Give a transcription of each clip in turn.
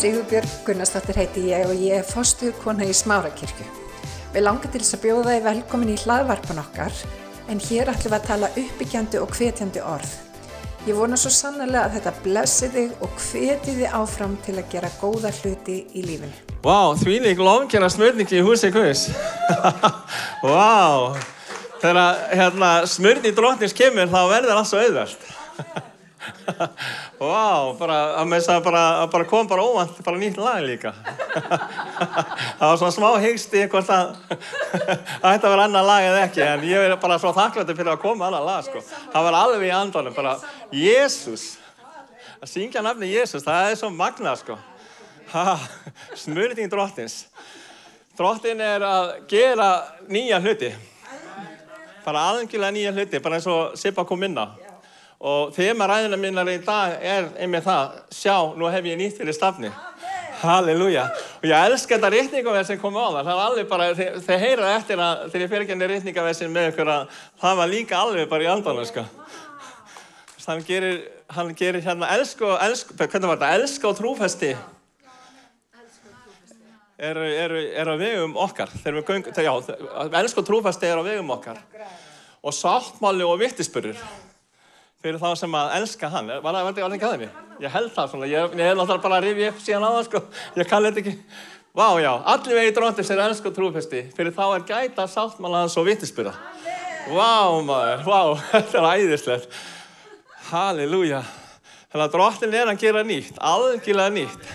Sigurbjörg Gunnarsdóttir heiti ég og ég er fostuðkona í Smárakirkju. Við langar til þess að bjóða þið velkomin í hlaðvarpan okkar en hér ætlum við að tala uppbyggjandi og hvetjandi orð. Ég vona svo sannlega að þetta blessi þig og hveti þið áfram til að gera góða hluti í lífinu. Vá, wow, því lík lofnkjörna smörningi í húsi Guðs. Vá, wow. þegar hérna, smörni dróttins kemur þá verður allt svo auðvelt. Vá, wow, bara, að bara, bara kom bara óvand, bara nýtt lag líka. það var svona smá hegsti hvort að að vera annar lag eða ekki, en ég er bara svo þakklætti fyrir að koma annar lag, sko. Það var alveg í andanum, bara Jésús, að syngja nafni Jésús, það er svo magnað, sko. Smurning drottins. Drottin er að gera nýja hluti, bara algjörlega nýja hluti, bara eins og Sippa kom inn á. Og þema ræðina minnar í dag er einmitt það, sjá, nú hef ég nýtt fyrir stafni. Halleluja. Og ég elska þetta rítningaverð sem kom á það. Það var alveg bara, þeir, þeir heyra eftir að þegar ég fyrir ekki henni rítningaverðin með ykkur að það var líka alveg bara í andanum, sko. Þannig gerir, hann gerir hérna elsk og, elsk, hvernig var þetta, elsk og trúfesti. Er, er, er á vegum okkar. Þegar við göngum, já, elsk og trúfesti er á vegum okkar. Og sáttmáli og vittispurur fyrir þá sem að elska hann. Var það verið ekki aðeins? Ég held það svona. Ég, ég hef náttúrulega bara rifið upp síðan á það sko. Ég kann þetta ekki. Vá, já. Allir vegi dróttis er elsk og trúfesti. Fyrir þá er gæta sáttmálaðans og vittispura. Vá, maður. Vá, þetta er æðislegt. Halleluja. Þannig að dróttin er að gera nýtt. Algjörlega nýtt.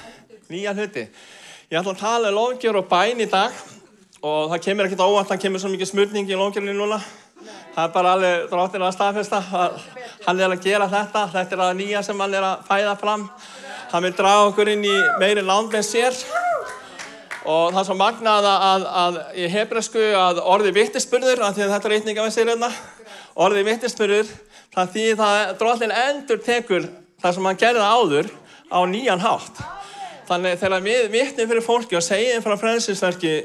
Nýja hluti. Ég ætla að tala um lofgjör og bæn í dag og það kemur ekkert óvænt, það kemur svo mikið smurning í lofgjörni núna. Það er bara alveg dróttin að staðfesta, hann er að gera þetta, þetta er að nýja sem hann er að fæða fram. Hann vil draga okkur inn í meiri land með sér og það er svo magnað að, að, að í hebræsku að orði vittispurður, að þetta er reytninga með sér hérna, orði vittispurður, það því það dróttin endur tekur það sem hann gerði áður á nýjan hátt. Þannig þegar við vittum fyrir fólki og segjum frá frelsinsverki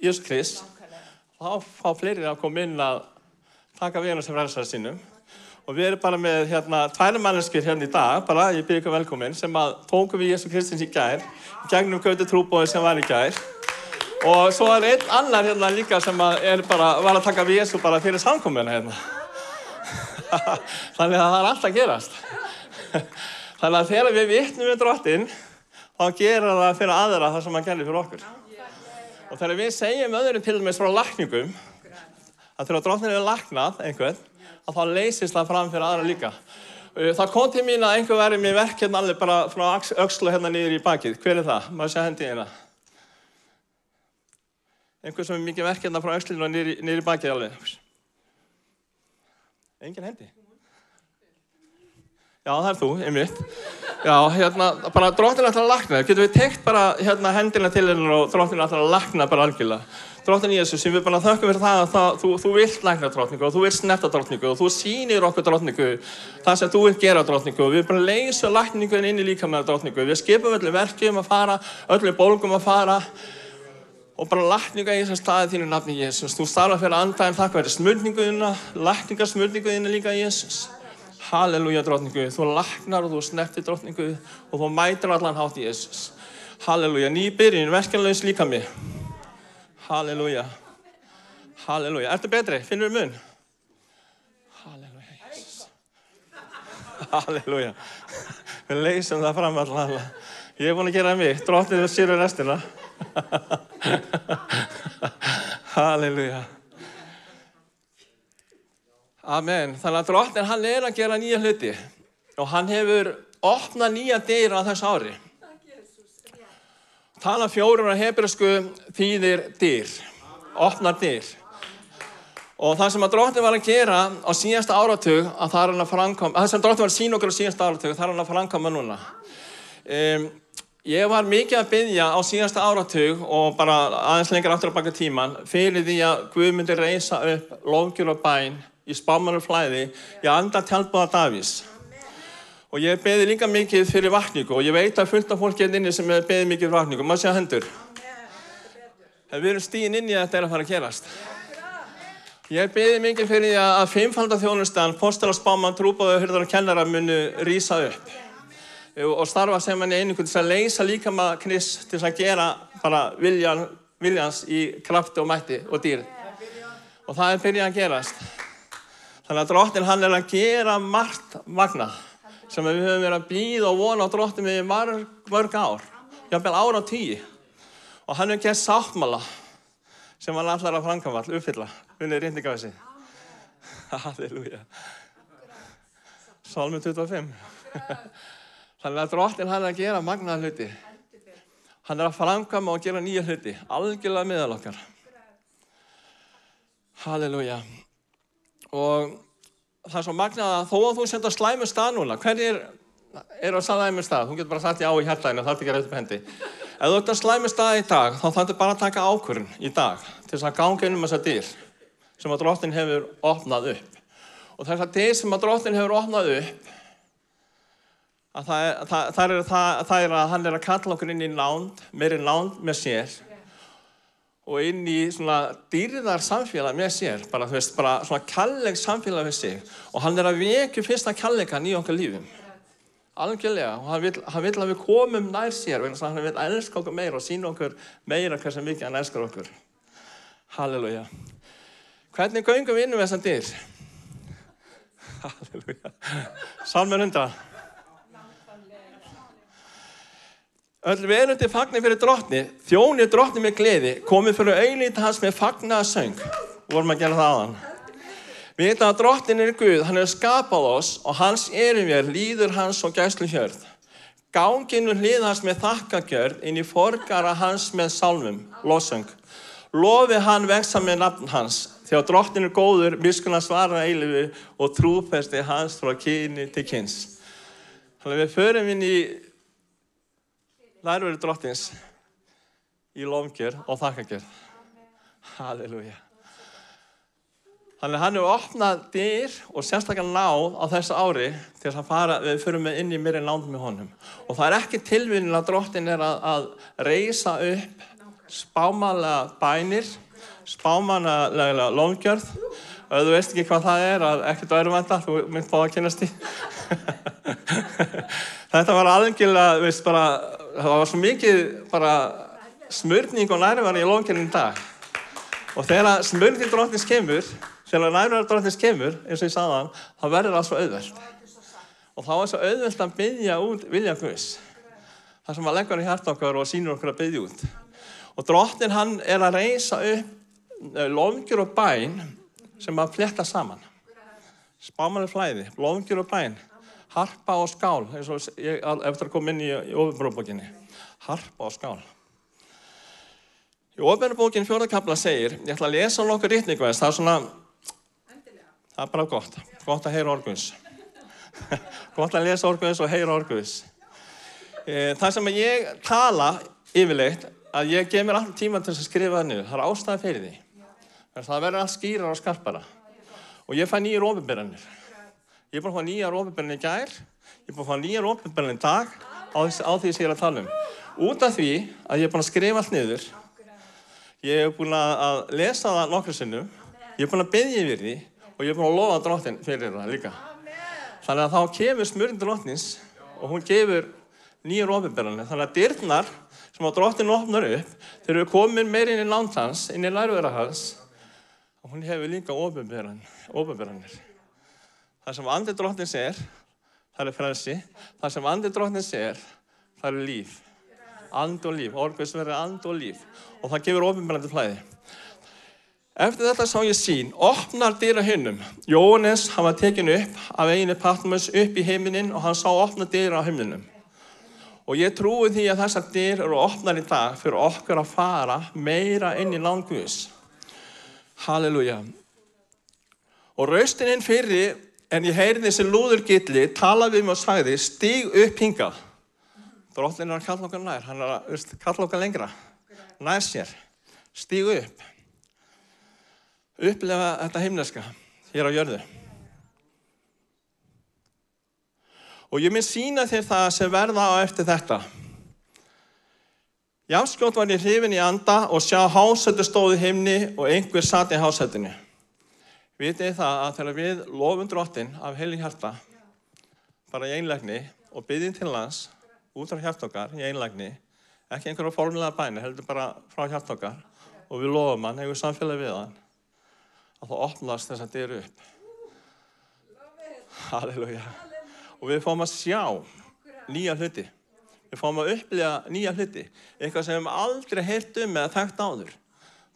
Jésús Krist, þá fá fleiri að koma inn að taka við hennar sem frelsar sínum. Og við erum bara með hérna tværi manneskir hérna í dag, bara ég byrja ykkur velkominn, sem að tókum við Jésús Kristins í gær, gegnum Gauti trúbóði sem var í gær. Og svo er einn annar hérna líka sem að bara, var að taka við Jésú bara fyrir samkomuna hérna. Þannig að það er alltaf gerast. Þannig að þegar við vittum við drottinn, þá gera það fyrir aðra það sem hann gerði fyrir okkur. Og þegar við segjum öðrum til dæmis frá lakningum, að þegar drottin er laknað einhvern, að þá leysist það fram fyrir aðra líka. Það kom til mín að einhver verið með verk hérna allir bara frá aukslu hérna niður í bakið. Hver er það? Má ég segja hendi hérna. Einhver sem er mikið verk hérna frá aukslinu niður, niður í bakið alveg. Engin hendi. Já, það er þú, einmitt. Já, hérna, bara dróttin ætlar að lakna. Getur við tekt bara hérna hendina til hennar og dróttin ætlar að lakna bara algjörlega. Dróttin Jésús, sem við bara þökkum fyrir það að það, þú, þú vilt lakna drótningu og þú vilt snerta drótningu og þú sýnir okkur drótningu það sem þú vilt gera drótningu og við bara leysum lakningu inn í líka með drótningu. Við skipum öllu verkjum að fara, öllu bólgum að fara og bara lakninga í þessar staði þínu nafni Jésús. Þú starfa fyrir andaginn þakka verið smörninguðina, lakningarsmörninguðina líka Jésús. Halleluja drotningu, þú laknar og þú snertir drotningu og þú mætir allan hátt í Jésús. Halleluja, ný byrjun, verkanlaus líka mig. Halleluja, halleluja. Ertu betri? Finnur þú mun? Halleluja, Jésús. Halleluja. Við leysum það fram allan. Ég er búinn að gera mig, drotninu sér við restina. Halleluja. Amen. Þannig að drottin hann er að gera nýja hluti og hann hefur opnað nýja dyr á þess ári. Tala fjórun á hebræsku þýðir dyr, opnar dyr. Og það sem að drottin var að gera á síðasta áratug, að það er hann að framkoma, það sem drottin var að sína okkur á síðasta áratug, það er hann að framkoma núna. Um, ég var mikið að byggja á síðasta áratug og bara aðeins lengur aftur að baka tíman fyrir því að Guð myndi reysa upp lofgjur og bæn í spámanur flæði í anda tjálpaða Davís. Og ég beði líka mikið fyrir vakningu og ég veit að fullt af fólk er inni sem beði mikið fyrir vakningu. Má sé að hendur. En við erum stíðin inn í að þetta er að fara að gerast. Ég beði mikið fyrir því að fimmfaldar þjónustan, postala spáman, trúbáðu, hörðar og kennara munu rýsa upp. og starfa sem hann í einingu til að leysa líkama kniss til að gera bara viljan, viljans í krafti og mætti og dýr. Og það er byrjað að gerast. Þannig að drottin hann er að gera margt magnað sem við höfum verið að býða og vona á drottin við mörg, mörg ár. Jáfnveil ára á tíu. Og hann er gert sáttmála sem hann allar að framkvæma, all uppfylla. Unnið reyndingafessi. Halleluja. Salmi 25. Þannig að drottin hann er að gera magnaða hluti. Hann er að framkvæma og gera nýja hluti. Algjörlega miðal okkar. Halleluja. Og það er svo magnað að þó að þú senda slæmu stað núna, hverjir eru á slæmu stað? Þú getur bara sagt já í hérlæginu, það er ekki að reyta upp hendi. Ef þú ert að slæmu stað í dag, þá þarf bara að taka ákvörðun í dag til þess að ganga inn um þessa dýr sem að drottin hefur opnað upp. Og þessar dýr sem að drottin hefur opnað upp, að það, það, það, er, það er að hann er að kalla okkur inn í nánd, meiri nánd með sér og inn í svona dýrðar samfélag með sér, bara veist, bara svona kalleg samfélag með sig og hann er að vekja fyrsta kallegan í okkar lífum. Algjörlega, og hann vil, hann vil að við komum nær sér, að hann vil elska okkur meira og sína okkur meira hversu mikið hann elskar okkur. Halleluja. Hvernig göngum við inn um þessan dyr? Halleluja. Salmur 100. Öll verundi fagnir fyrir drottni, þjónir drottni með gleði, komið fyrir auðlít hans með fagnaða söng. Vorum að gera það aðan. Við veitum að drottin er Guð, hann hefur skapað oss og hans erum við, líður hans og gæslu hjörð. Gánginu hlið hans með þakkagjörð inn í forgara hans með sálmum, losöng. Lofi hann veksa með nafn hans, þegar drottin er góður, miskunna svara eilifu og trúfesti hans frá kyni til kyns. Þannig að við förum inn í lærveri drottins í lofgjör og þakkagjör. Halleluja. Þannig hann hefur opnað dyr og sérstaklega náð á þessu ári til þess að fara, við förum með inn í mér en náðum með honum. Og það er ekki tilvinnin að drottin er að, að reysa upp spámanlega bænir, spámanlega lofgjörð. Þú veist ekki hvað það er, ekkert örvenda, þú mynd bá að kynast í. Þetta var algjörlega, veist, bara, það var svo mikið bara smörning og nærværi í lofgjörðin í dag. Og þegar smörning drottins kemur, þegar nærværi drottins kemur, eins og ég sagði hann, þá verður það svo auðvelt. Og þá er svo auðvelt að byggja út vilja Guðs. Það sem að leggur í hert okkar og sínur okkur að byggja út. Og drottin hann er að reysa upp lofgjör og bæn sem að fletta saman. Spámanir flæði, lofgjör og bæn, harpa og skál, ég eftir að koma inn í, í ofinbróðbókinni. Harpa og skál. Í ofinbróðbókinni fjóðakabla segir, ég ætla að lesa nokkur rítningvæðis, það er svona, það er bara gott, gott að heyra orguðs. gott að lesa orguðs og heyra orguðs. Það sem ég tala yfirleitt, að ég gef mér alltaf tíma til að skrifa það niður, það er ástæði fyrir því. Það verður allt skýrar og skarpara. Og ég fæ nýjur ofinbyrjanir. Ég er búin að fá nýjar ofinbyrjanir í gær, ég er búin að fá nýjar ofinbyrjanir í dag á, á því sem ég er að tala um. Út af því að ég er búin að skrifa allt niður, ég er búin að lesa það nokkru sinnum, ég er búin að byggja yfir því og ég er búin að lofa drottin fyrir það líka. Þannig að þá kemur smurinn drottnins og hún gefur nýjar ofinbyrjanir. Þannig að dyrnar sem á drottin opnar upp, þegar við komum meir inn í land hans, inn í lærvera hans, og hún hefur líka ofinbyrjanir. Það sem andið drottins er, það er frelsi. Það sem andið drottins er, það er líf. And og líf, orguðs verður and og líf. Og það gefur ofinbyrjandi flæði. Eftir þetta sá ég sín, opnar dyr á hinnum. Jóhannes, hann var tekin upp af einu Patmos upp í heiminin og hann sá opna dyr á himninum. Og ég trúi því að þessar dyr eru opnar í dag fyrir okkur að fara meira inn í landguðs. Halleluja. Og raustinn fyrir en ég heyrði þessi lúðurgilli talaði við mig og sagði stíg upp hingað. Drottin er að kalla okkar nær, hann er að kalla okkar lengra. Nær sér. Stíg upp. Upplefa þetta himneska hér á jörðu. Og ég minn sína þér það sem verða á eftir þetta. Jáskjótt var ég hrifin í anda og sjá hásættu stóði himni og einhver satt í hásættinu. Vitið það að þegar við lofum drottin af heilig hjarta, bara í einlegni og byggjum til lands út frá hjart okkar í einlægni, ekki einhverja formulega bæni, heldur bara frá hjart okkar og við lofum hann, hefur samfélagi við hann, að það opnast þess að dyr upp. Halleluja. Og við fáum að sjá nýja hluti. Við fáum að upplifa nýja hluti. Eitthvað sem við aldrei heyrt um eða þekkt áður.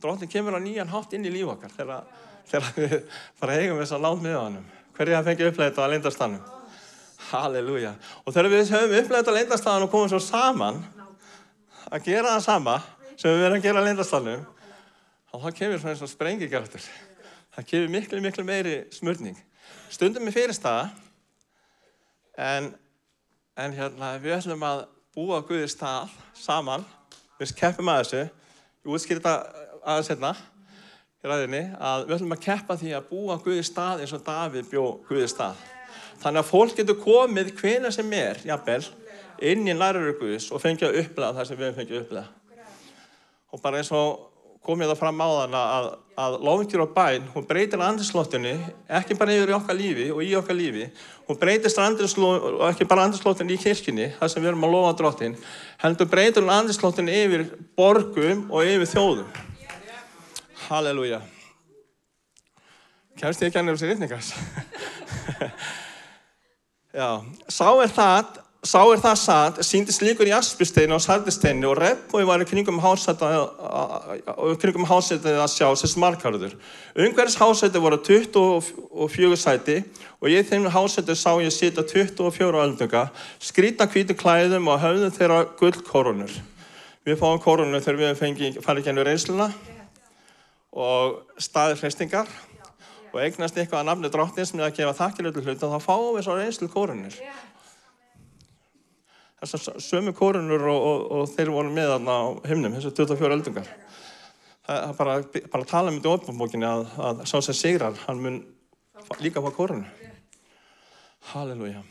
Dróttin kemur á nýjan hátt inn í líf okkar þegar, þegar við fara að eigum þess að láta með honum. Fengið upplega þetta á leindastanum? Halleluja. Og þegar við höfum þetta á leindastanum og komum svo saman að gera það sama sem við verðum að gera á leindastanum, þá kemur svona eins og sprengigjörður. Það kemur miklu, miklu meiri smörning. Stundum er fyrirstaða, en, en hérna, við ætlum að búa Guði stað saman, við keppum að þessu, ég útskýr þetta aðeins hérna ræðinni, að við ætlum að keppa því að búa Guði stað eins og Davíð bjó Guði stað. Þannig að fólk getur komið hvena sem er, jafnvel, inn í nærveru Guðs og fengið að upplega það sem við að upplega. Og bara eins og komið það fram á þann að, að lofngjur og bæn, hún breytir andrislóttinni, ekki bara yfir í okkar lífi og í okkar lífi, hún breytist andrislóttinni, og ekki bara andrislóttinni í kirkjunni, það sem við erum að lofa drottin, heldur breytir hún andrislóttinni yfir borgum og yfir þjóðum. Halleluja. Kemst ég ekki annir um sér ytningas? Já, sá er það Sá er það satt, síndist líkur í aspisteinu og sardisteinu og reppói var í kringum hásætið að sjá sérst markarður. Ungverðis hásætið voru 24 sæti og ég þeim hásætið sá ég sita 24 öldunga, skrýta hvítu klæðum og höfðu þeirra gullkorunur. Við fáum korunur þegar við fengi farið genið reynsluna og staðir hreistingar og eignast eitthvað að nafni drottins með að gefa þakkilöldu hlut og þá fáum við svo reynslu korunir þessar sömu kórunur og, og, og þeir voru með þarna á himnum, þessu 24 öldungar. Það er bara, bara að tala um þetta í ofnbókinni að, að sá sem sigrar, hann mun líka fá kórunu. Halleluja.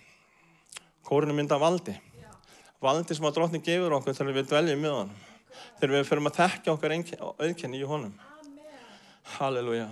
Kórunu mynda valdi. Valdi sem að drotni gefur okkur þegar við dveljum með hann. Þegar við förum að tekja okkar auðkenni í honum. Halleluja.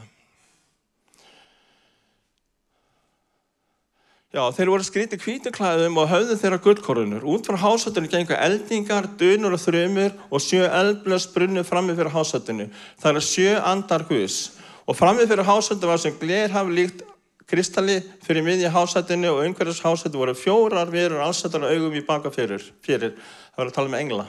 Já, þeir voru skrítið kvítuklæðum og höfðu þeirra gullkorunur. Út frá hásöldinu gengur eldingar, dunur og þrjumur og sjö eldblöðs brunnu frammi fyrir hásöldinu. Það er sjö andar Guðs. Og frammi fyrir hásöldinu var sem glerhaf líkt kristalli fyrir miðja hásöldinu og umhverjus hásöldu voru fjórar verur allsættar augum í baka fyrir. fyrir. Það var að tala með um engla.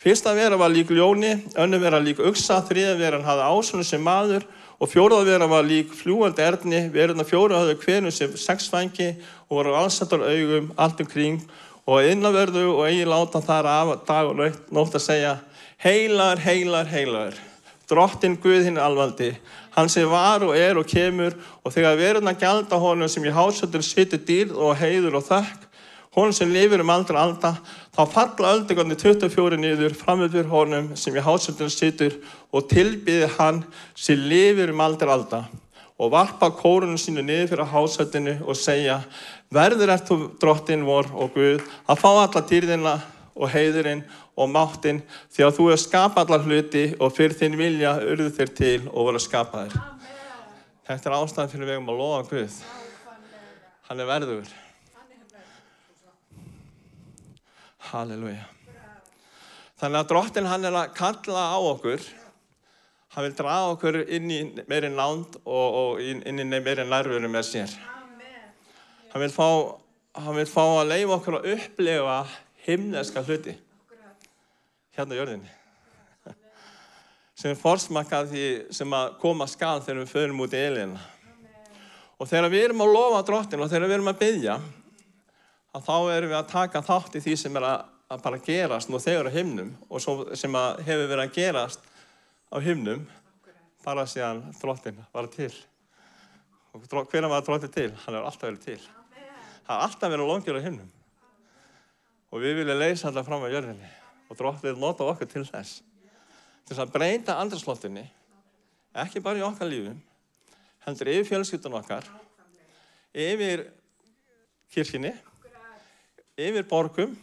Fyrsta vera var lík ljóni, önnu vera lík uksa, þriða veran hafði ásunni sem maður og fjóraða vera var lík fljúandi erðni, verðurna fjóraða hafði hverjum sem sex fængi og voru allsættar augum allt umkring og innanverðu og eigi láta þar af dag og nótt að segja heilar, heilar, heilar, drottin Guð hinn alvaldi, hann sem var og er og kemur og þegar verðurna gælda honum sem í hásöldur situr dýrð og heiður og þökk honum sem lifir um aldra alda, þá falla öldingarnir 24 niður framöfur honum sem í hásöldinu situr og tilbyði hann sem lifir um aldra alda og varpa kórunum sínu niður fyrir hásöldinu og segja verður ert þú drottin vor og Guð að fá alla dýrðina og heiðurinn og máttinn því að þú hefur skapað allar hluti og fyrir þinn vilja urðu þér til og voru skapaðir. Þetta er ástæðan fyrir vegum að lofa Guð. Hann er verður. Halleluja. Þannig að drottin hann er að kalla á okkur, hann vil draga okkur inn í meiri nánd og, og inn í meiri nærveru með sér. Hann vil, fá, hann vil fá að leifa okkur að upplefa himneska hluti hérna á jörðinni. Sem er forsmakað því sem að koma skall þegar við förum út í eilina. Og þegar við erum að lofa drottin og þegar við erum að byggja, að þá erum við að taka þátt í því sem er að, að bara gerast nú þegar á himnum og sem hefur verið að gerast á himnum bara síðan drottin var til. Og hvernig var drottin til? Hann hefur alltaf verið til. Það har alltaf verið longjur á himnum. Og við viljum leysa alltaf fram á jörðinni og drottin vil nota okkur til þess. Til þess að breyta andraslottinni, ekki bara í okkar lífum, heldur yfir fjölskyldun okkar, yfir kirkini, yfir borgum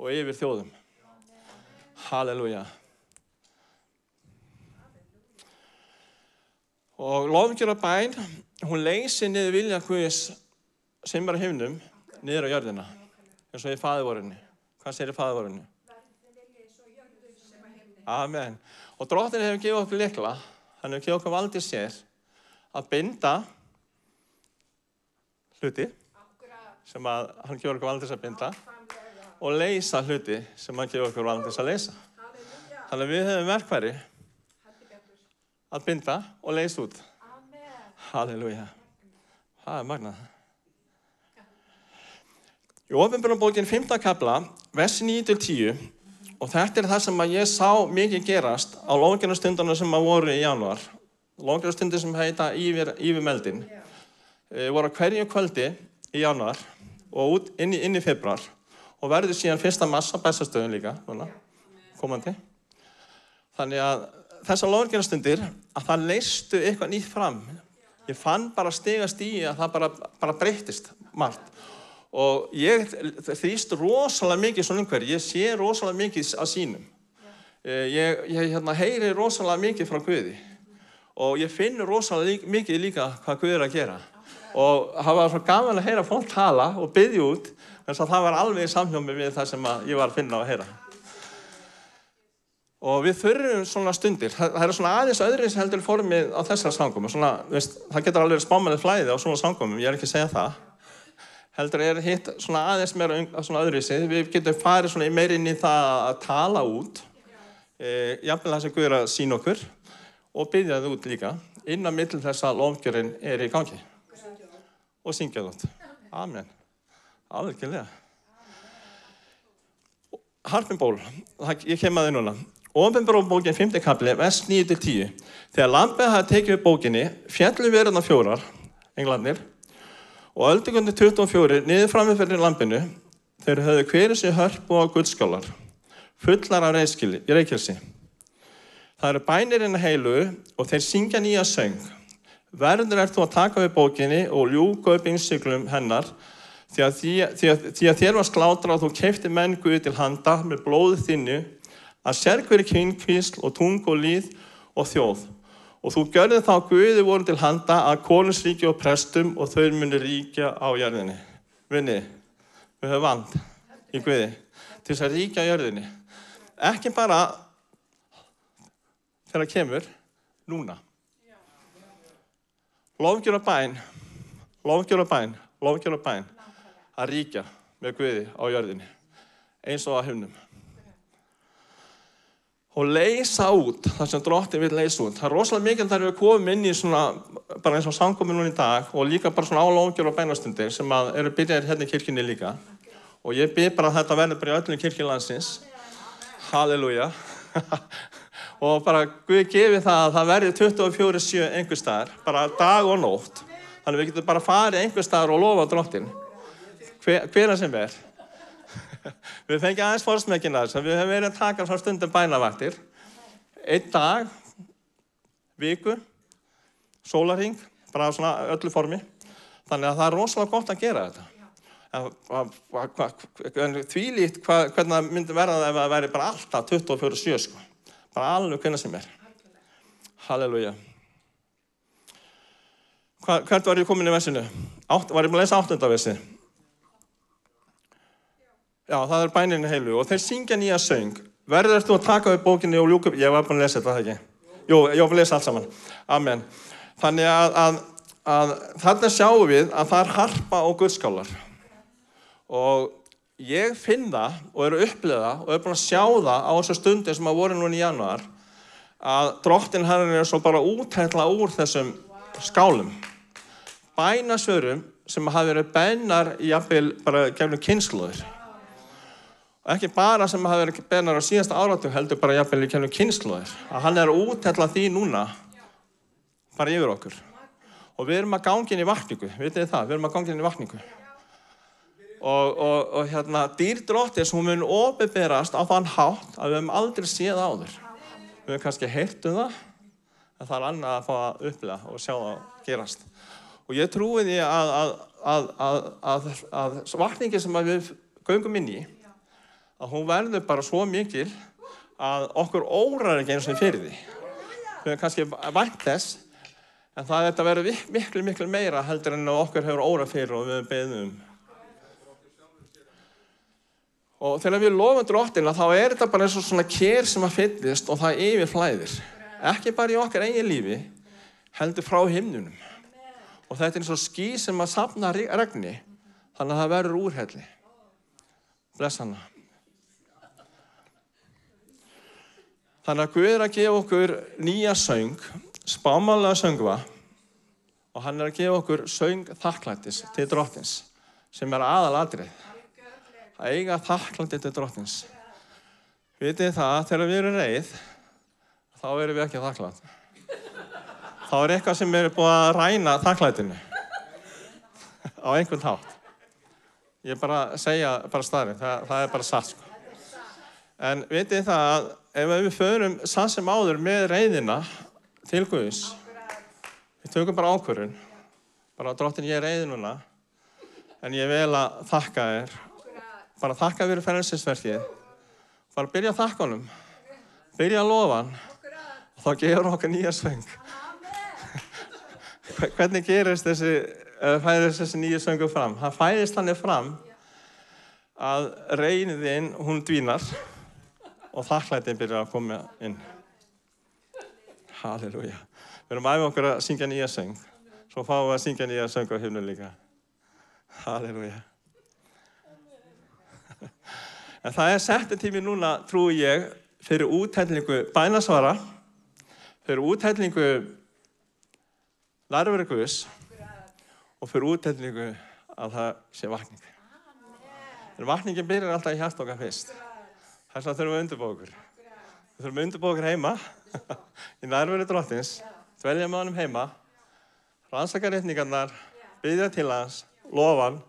og yfir þjóðum. Halleluja. Og lofngjör að bæn, hún leysi niður vilja Guðis sem er á himnum, niður á jörðina. eins og í fæðivorinu. Hvað sér í fæðivorinu? Amen. Og dróttin hefur gefið okkur likla, hann hefur gefið okkur valdið sér að binda hluti sem að hann gefur okkur valdið sér að binda og leysa hluti sem hann gefur okkur valdið sér að leysa. Þannig að við hefum verkværi að binda og leysa út. Halleluja. Það er magnað. Í ofinbjörnbókin 5. kapla, versi 9-10 og þetta er það sem að ég sá mikið gerast á lóðgjörnastundunum sem að voru í januar. Lóðgjörnastundir sem heita Yfir, Yfir meldin. E, voru hverju kvöldi í januar og út inn í, inn í februar og verður síðan fyrsta massa bestastöðun líka, núna, komandi. Þannig að þessar lóðgjörnastundir, að það leistu eitthvað nýtt fram. Ég fann bara stegast í að það bara, bara breytist margt og ég þrýst rosalega mikið svona einhverju, ég sé rosalega mikið að sínum. Ég, ég hérna, heyri rosalega mikið frá Guði og ég finn rosalega lík, mikið líka hvað Guði er að gera. Og það var svo gaman að heyra fólk tala og byggja út, en það var alveg í samhjómi við það sem ég var að finna og heyra. Og við þurfum svona stundir, það, það er svona aðeins öðruins heldur formið á þessar sangumum, svona, veist, það getur alveg spámanið flæði á svona sangumum, ég er ekki að segja það. Heldur er hitt svona aðeins meira svona öðruvísi. Við getum farið svona meir inn í það að tala út, e, jafnveg það sem Guður að sína okkur. Og byggja það út líka innan mittl þess að lofgjörinn er í gangi og syngja út. Amen. Alveglega. Harfinból, ég kem að þið núna. Ofinbrófbókin 5. kapli, vers 9-10. Þegar Lambið hafði tekið upp bókinni, fjallum verðan fjórar, englandir, og öldingundi 24 niður framifyrir lampinu þeir höfðu hverju sér hörpu á guldskálar fullar af reykjelsi það eru bænirinn heilu og þeir syngja nýja söng verður er þú að taka við bókinni og ljúka upp innsiklum hennar því að, því, því að, því að þér var slátra og þú kefti menn Guði til handa með blóðu þinnu að sérkveri kvinkvísl og tung og líð og þjóð Og þú görði þá Guði voru til handa að konungsríki og prestum og þau muni ríkja á jörðinni. Vinni, við höfum vand í Guði til þess að ríkja á jörðinni. Ekki bara þegar það kemur, núna. Lofgjör og bæn, lofgjör og bæn, lofgjör og bæn að ríkja með Guði á jörðinni eins og að hufnum og leysa út það sem dróttin vil leysa út. Það er rosalega mikið þar við komum inn í svona, bara eins og samkominn núna í dag og líka bara svona álóngjör og bænastundir sem að eru byrjaðir hérna í kirkjunni líka. Og ég byrð bara að þetta verður bara í öllum kirkjulansins. Halleluja. og bara Guð gefi það að það verður 24-7 einhver staðar, bara dag og nótt. Þannig við getum bara farið einhver staðar og lofa dróttin. Hver, hvena sem verð. við fengið aðeins fórsmekina þess að við hefum verið að taka frá stundum bænavaktir einn dag viku sólaring, bara svona öllu formi þannig að það er rosalega gott að gera þetta því lít hvernig það myndi verða ef það væri bara alltaf 24-7 sko. Bara alveg hvernig sem er Halleluja Hvert var ég komin í versinu? Átt, var ég búin að lesa áttundaversi? Já, það er bæninni heilu og þeir syngja nýja söng. Verður þú að taka upp bókinni og ljúka? Ég var búin að lesa þetta, ekki? Jú, ég var búin að lesa allt saman. Amen. Þannig að, að, að þarna sjáum við að það er harpa og guðskálar. Og ég finn það og eru uppleða og eru búin að sjá það á þessu stundi sem að voru núna í januar að drottin hann er svo bara útætla úr þessum skálum. Bænasvörum sem hafi verið bænar í jafnvel bara gefnum kynsluður ekki bara sem hafi verið benar á síðasta áratug heldur bara jafnvel í kennum kynnslóðir að hann er að útella því núna bara yfir okkur. Og við erum að gangin í vakningu. Vitið þið það, við erum að gangin í vakningu og, og, og hérna dýrdróttis, hún mun ofinberast á þann hátt að við hefum aldrei séð áður við hefum kannski heilt um það en það er annað að fá að upplega og sjá það gerast og ég trúi því að, að, að, að vakningi sem við göngum inn í að hún verður bara svo mikil að okkur órar ekki eins og fyrir því. Við erum kannski vænt þess, en það er þetta að vera miklu, miklu meira heldur en okkur hefur óra fyrir og við beðum um. Og þegar við lofum drottina þá er þetta bara eins og svona kér sem að fyllist og það yfir flæðir. Ekki bara í okkar eigin lífi, heldur frá himnunum. Og þetta er eins og ský sem að sapna regni, þannig að það verður úrhelli. Bless hana. Þannig að Guð er að gefa okkur nýja söng, spámanlega söngva og hann er að gefa okkur söng þakklættis til drottins sem er aðaladrið. Að eiga þakklætti til drottins. Vitið það að þegar við erum reið, þá erum við ekki þakklætt. Þá er eitthvað sem er búið að ræna þakklættinu á einhvern hátt. Ég er bara að segja bara staðri, það, það er bara satt sko. En vitið það að ef við förum sann sem áður með reyðina til Guðs, við tökum bara ákvörðun, bara drottin ég er reyði núna, en ég vil að þakka þér, bara þakka fyrir fennsinsverkið, bara byrja að þakka honum, byrja að lofa hann, og þá gefur okkar nýja svöng. Hvernig gerist þessi, fæðist þessi nýja svöngu fram? Það fæðist hann fram að reyniðinn, hún dvínar, og þakklætið byrjar að koma inn. Halleluja. Við erum aðeins okkur að syngja nýja söng. Svo fáum við að syngja nýja söng á himnu líka. Halleluja. En það er settu tími núna, trúi ég, fyrir útællingu bænasvara, fyrir útællingu lærveri Guðs og fyrir útællingu að það sé vakning. En vakningin byrjar alltaf í hjart okkar fyrst. Þess vegna þurfum við okkur. Við þurfum okkur heima, í nærveri drottins, dvelja með honum heima, rannsaka rétningarnar, byggja til hans, lofa hann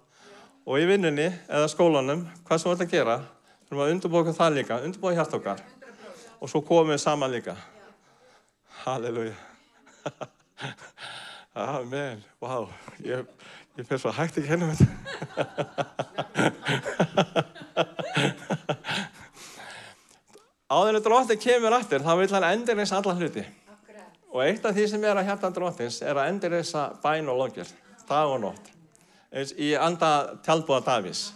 og í vinnunni eða skólanum, hvað sem við ætlum að gera, þurfum að undirbúa okkur það líka, undirbúa hjart okkar og svo komum við saman líka. Halleluja. Amen. Wow. ég, ég fer svo hægt ekki hennum þetta. Áður en dróttin kemur aftur, þá vil hann endurins alla hluti. Og eitt af því sem er að hjarta dróttins er að endurisa bæn og lókjör, dag og nótt. Í anda tjálbúða Davís.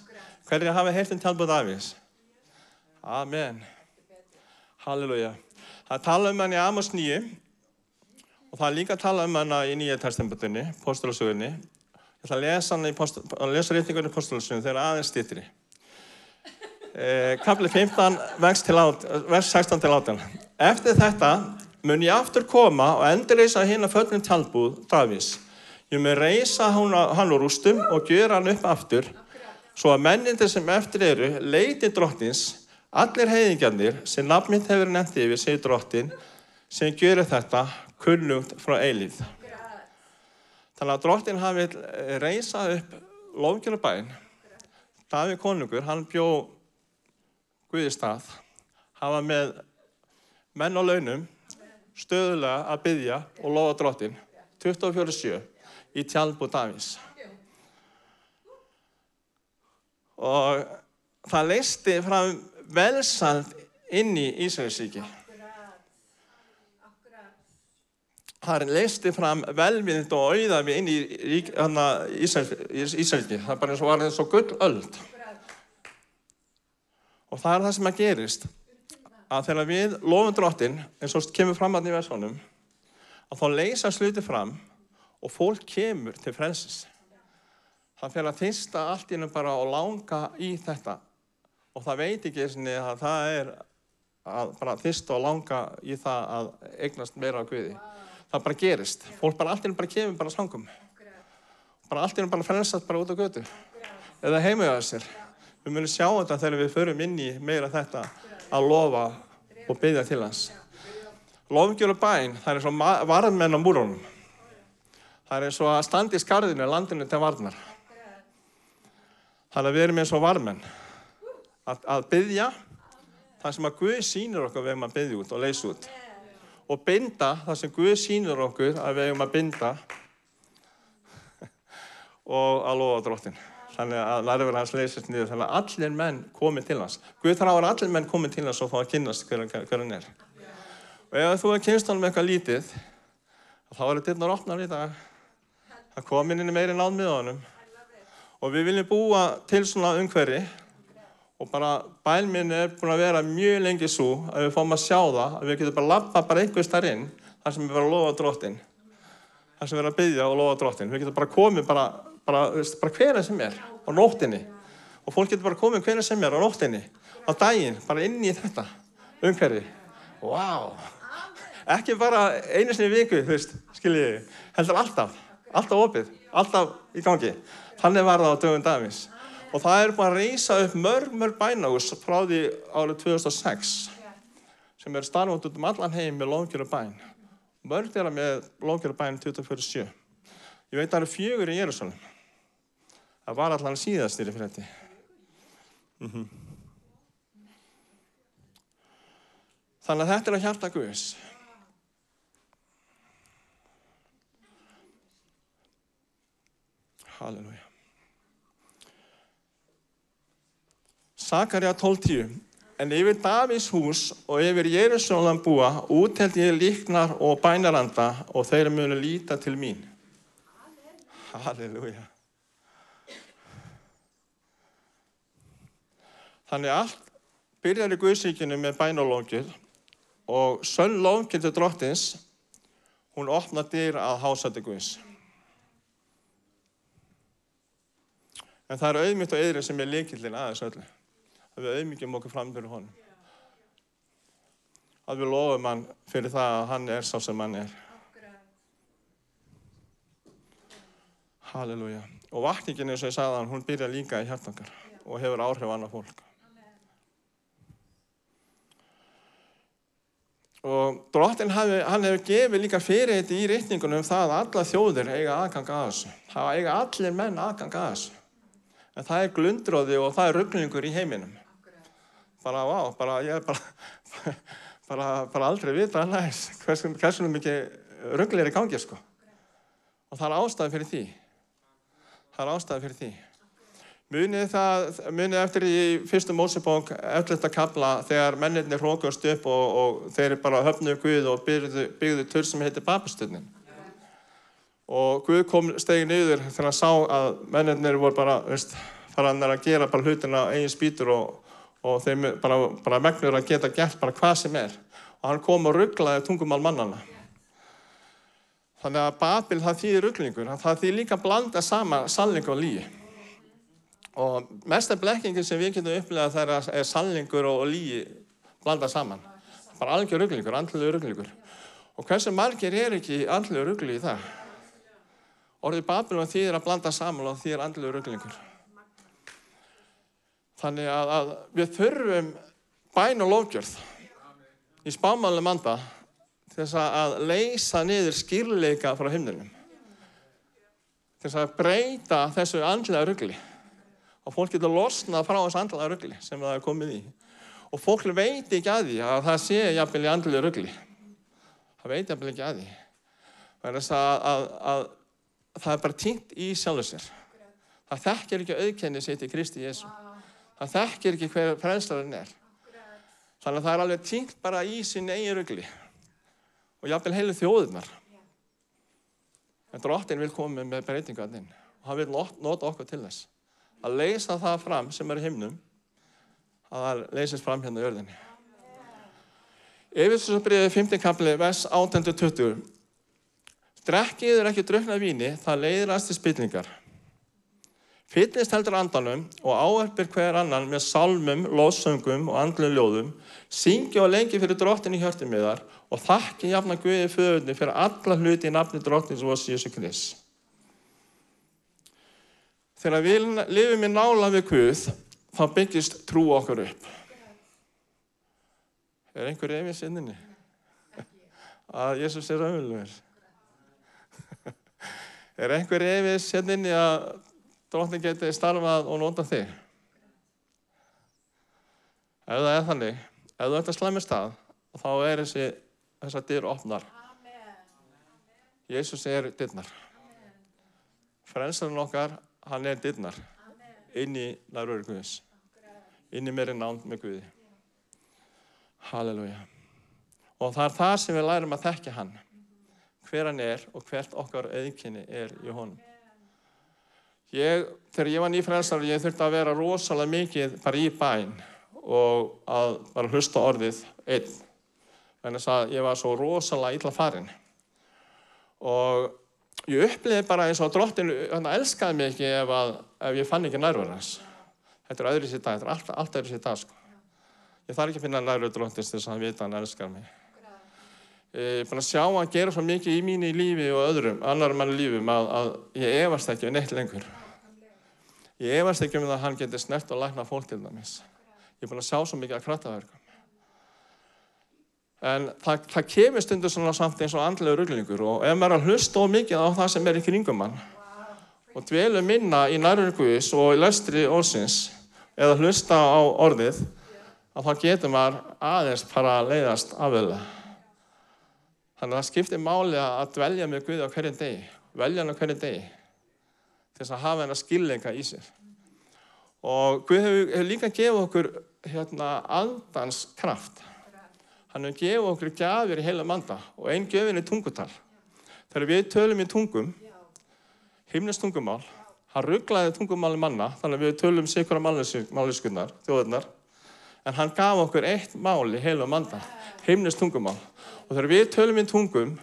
Hvernig hafa heilt um tjálbúða Davís? Amen. Halleluja. Það tala um hann í Amos 9 og það er líka að tala um hann í Nýja testamentinu, postulasögunni. Ég ætla að lesa hann í lesa reytingunni postulasögunni þegar aðeins stýttri. Eh, kapli 15, vers, át, vers 16 til 18. Eftir þetta mun ég aftur koma og endurreysa hinn að föllum talbúð Davís. Ég mun reysa hann úr rústum og gera hann upp aftur svo að mennindir sem eftir eru leiti drottins, allir heiðingjarnir sem nafnmitt hefur nefnt yfir, segir drottin, sem gjörir þetta kunnugt frá eilíð. Þannig að drottin hafi reysa upp lofgjörubæn. Davíð konungur, hann bjó Guði stað, hafa með menn á launum stöðulega að byggja og lofa drottin 24-7 í tjálbú Davís. Og það leisti fram velsand inn í Ísraelsíki. Það leisti fram velvind og auðafi inn í Ísraelsíki. Það bara var eins og gullöld. Og það er það sem að gerist að þegar við lofum drottin eins og kemur fram að því verðsónum að þá leysa sluti fram og fólk kemur til frelsis. Það fyrir að þýsta allt innum bara og langa í þetta og það veit ekki sinni, að það er að bara þýsta og langa í það að eignast meira á Guði. Það bara gerist. Fólk bara allt innum bara kemur bara sangum. Bara allt innum bara frelsast bara út á götu. Eða heimuðað sér. Við munum sjá þetta þegar við förum inn í meira þetta að lofa og byggja til hans. Lofgjörðu bæn, það er eins og varðmenn á múrunum. Það er eins og að standi í skarðinu, landinu til varðnar. Það er að við erum eins og varðmenn. Að, að byggja það sem að Guð sínur okkur við erum að byggja út og leysa út. Og binda það sem Guð sínur okkur að við erum að binda og að lofa dróttin þannig að nærverð hans leysist niður þannig að allir menn komið til hans. Guð þráir allir menn komið til hans og fá að kynast hver, hver hann er. Og ef þú er kynst honum eitthvað lítið þá er þetta einnig að opna í dag. Að komin inn í meiri náð með honum. Og við viljum búa til svona umhverfi Og bara bæn minn er búin að vera mjög lengi svo að við fáum að sjá það, að við getum bara lappa bara einhvers þar inn, þar sem við verðum að lofa drottin. Þar sem við verðum að byggja og lofa drottin. Við getum bara komið bara, bara, bara hverja sem er á nóttinni. Og fólk getur bara komið hverja sem er á nóttinni, á daginn, bara inn í þetta umhverfi. Wow. Ekki bara einu sinni viku, þú veist, skiljiði, heldur alltaf, alltaf opið, alltaf í gangi. Þannig var það á dögum dagins. Og það er búin að reysa upp mörg, mörg bænahús frá því árið 2006 sem er starfand út um allan heim með lóðgjöru bæn. Mörg þeirra með lóðgjöru bæn 2047. Ég veit að það eru fjögur í Jérúsalem. Það var allan síðastir í frétti. Mm -hmm. Þannig að þetta er að hjarta Guðs. Halleluja. Sakarja 12.10 En yfir Davís hús og yfir Jérúsalem búa útheld ég líknar og bænaranda og þeir munu líta til mín. Halleluja. Þannig allt byrjar í Guðsíkinu með bænalóngið og sönn lóngið til drottins, hún opnar dyr að hásætti Guðs. En það er auðmygt og eðrið sem er líkillin aðeins öllu. Að við auðmyggjum okkur fram fyrir honum. Að við lofum hann fyrir það að hann er sá sem hann er. Halleluja. Og vakningin eins og ég sagði hann, hún byrja líka í hjartankar og hefur áhrif annað fólk. Og drottin hafi, hann hefur gefið líka fyrir þetta í reyningunum um það að alla þjóðir eiga aðgang að þessu. Það eiga allir menn aðgang að þessu. En það er glundróði og það er rugglingur í heiminum. Bara, vá, bara, ég er bara, bara, bara aldrei vita annars hversunum mikið rugglir er í gangi, sko. Og það er ástæði fyrir því. Það er ástæði fyrir því. Munið það, munið eftir í fyrstu mósebók, eftir þetta kabla, þegar mennirni hrókast upp og, og þeir bara höfnuðu Guð og byggðu, byggðu törn sem heitir Babastunnin. Og Guð kom stegið niður þegar hann sá að mennirnir voru bara, veist, faran að gera bara hlutina eigin spýtur og, og þeim bara, bara megnur að geta gert bara hvað sem er. Og hann kom og rugglaði tungumál mannana. Þannig að Babil það þýðir rugglingur, það þýðir líka blanda sama sannleik og líi. Og mesta blekkingin sem við getum upplegað það er, er sannleikur og líi blanda saman. Bara algjör rugglingur, andluður rugglingur. Og hversu margir er ekki andluður ruggli í það? Orðið Babylon þýðir að blanda saman og þýðir andluður rugglingur. Þannig að, að við þurfum bæn og lofgjörð í spámanlega manda til þess að leysa niður skýrleika frá himnunum. Til þess að breyta þessu andlega ruggli. Og fólk getur losnað frá þessu andlega ruggli sem það er komið í. Og fólk veit ekki að því að það sé jafnvel í andlega ruggli. Það veit jafnvel ekki að því. Það er þess að, að, að það er bara týnt í sjálfur sér. Það þekkir ekki auðkenni sitt í Kristi Jésu. Það þekkir ekki hver frelslarinn er. Þannig að það er alveg týnt bara í sín eigin rugli. Og jáfnvel heilu þjóðunar. En drottin vil koma með þinn. Og hann vil nota okkur til þess. Að leysa það fram sem er í himnum. Að það leysist fram hérna í örðinni. Efirsusabriðið 15 kapli vers 18-20. Drekkið er ekki drukna víni, það leiðrast til spillingar. Fyllist heldur andanum og áerpir hver annan með salmum, lóðsöngum og andlu ljóðum, syngi og lengi fyrir drottin í hjörtum miðar og þakki jafna Guði föðunni fyrir alla hluti í nafni drottins og Jésu Krist. Þegar við lifum í nála við Guð, þá byggist trú okkur upp. Er einhver efins inninni? Að Jésús er raunverulegur? Er einhver efins inninni að drottin geti starfað og nota þig? Ef það er þannig, ef þú ert að slæmi stað, þá er þessi, þessar dyr opnar. Jésús er dyrnar. Frelsarinn okkar, hann er dyrnar. Inn í nærvöru Guðis. Inn í meiri nánd með Guði. Halleluja. Og það er það sem við lærum að þekkja hann. Hver hann er og hvert okkar auðkynni er í honum. Ég, þegar ég var nýfrelsar, ég þurfti að vera rosalega mikið bara í bæn og að bara hlusta orðið einn. Þannig að ég var svo rosalega illa farin. Og ég uppliði bara eins og drottin hann elskaði mig ekki ef, að, ef ég fann ekki nærverðans. Þetta er öðru dag, þetta er allt, allt öðru dag sko. Ég þarf ekki að finna nærverð drottins til þess að hann vita að hann elskar mig. Ég er búin að sjá að hann gera svo mikið í mínu lífi og öðrum, annar manni lífum að, að ég efast ekki um neitt lengur. Ég efast ekki um það að hann geti snert og lækna fólk til dæmis. Ég er búin að sjá svo mikið að krattaverkum. En það, það kemur stundur svona samt eins og andlega rugglingur og ef maður er að hlusta of mikið á það sem er í kringum mann og dvelu minna í nærurguðis og í lestri orðsins eða hlusta á orðið að þá getur maður aðeins bara að leiðast afvöða. Þannig að það skiptir máli að dvelja með Guði á hverjum degi, velja hann á hverjum degi til þess að hafa hennar skillenga í sér. Og Guð hefur, hefur líka gefið okkur hérna, andans kraft. Hann hefur gefið okkur gjafir í heila manda og einn gefin er tungutal. Þegar við tölum í tungum, himnest tungumál, hann rugglaði tungumáli manna, þannig að við tölum sikura máliskunnar, þjóðurnar, en hann gaf okkur eitt mál í heila manda, himnest tungumál. Og þegar við tölum í tungum,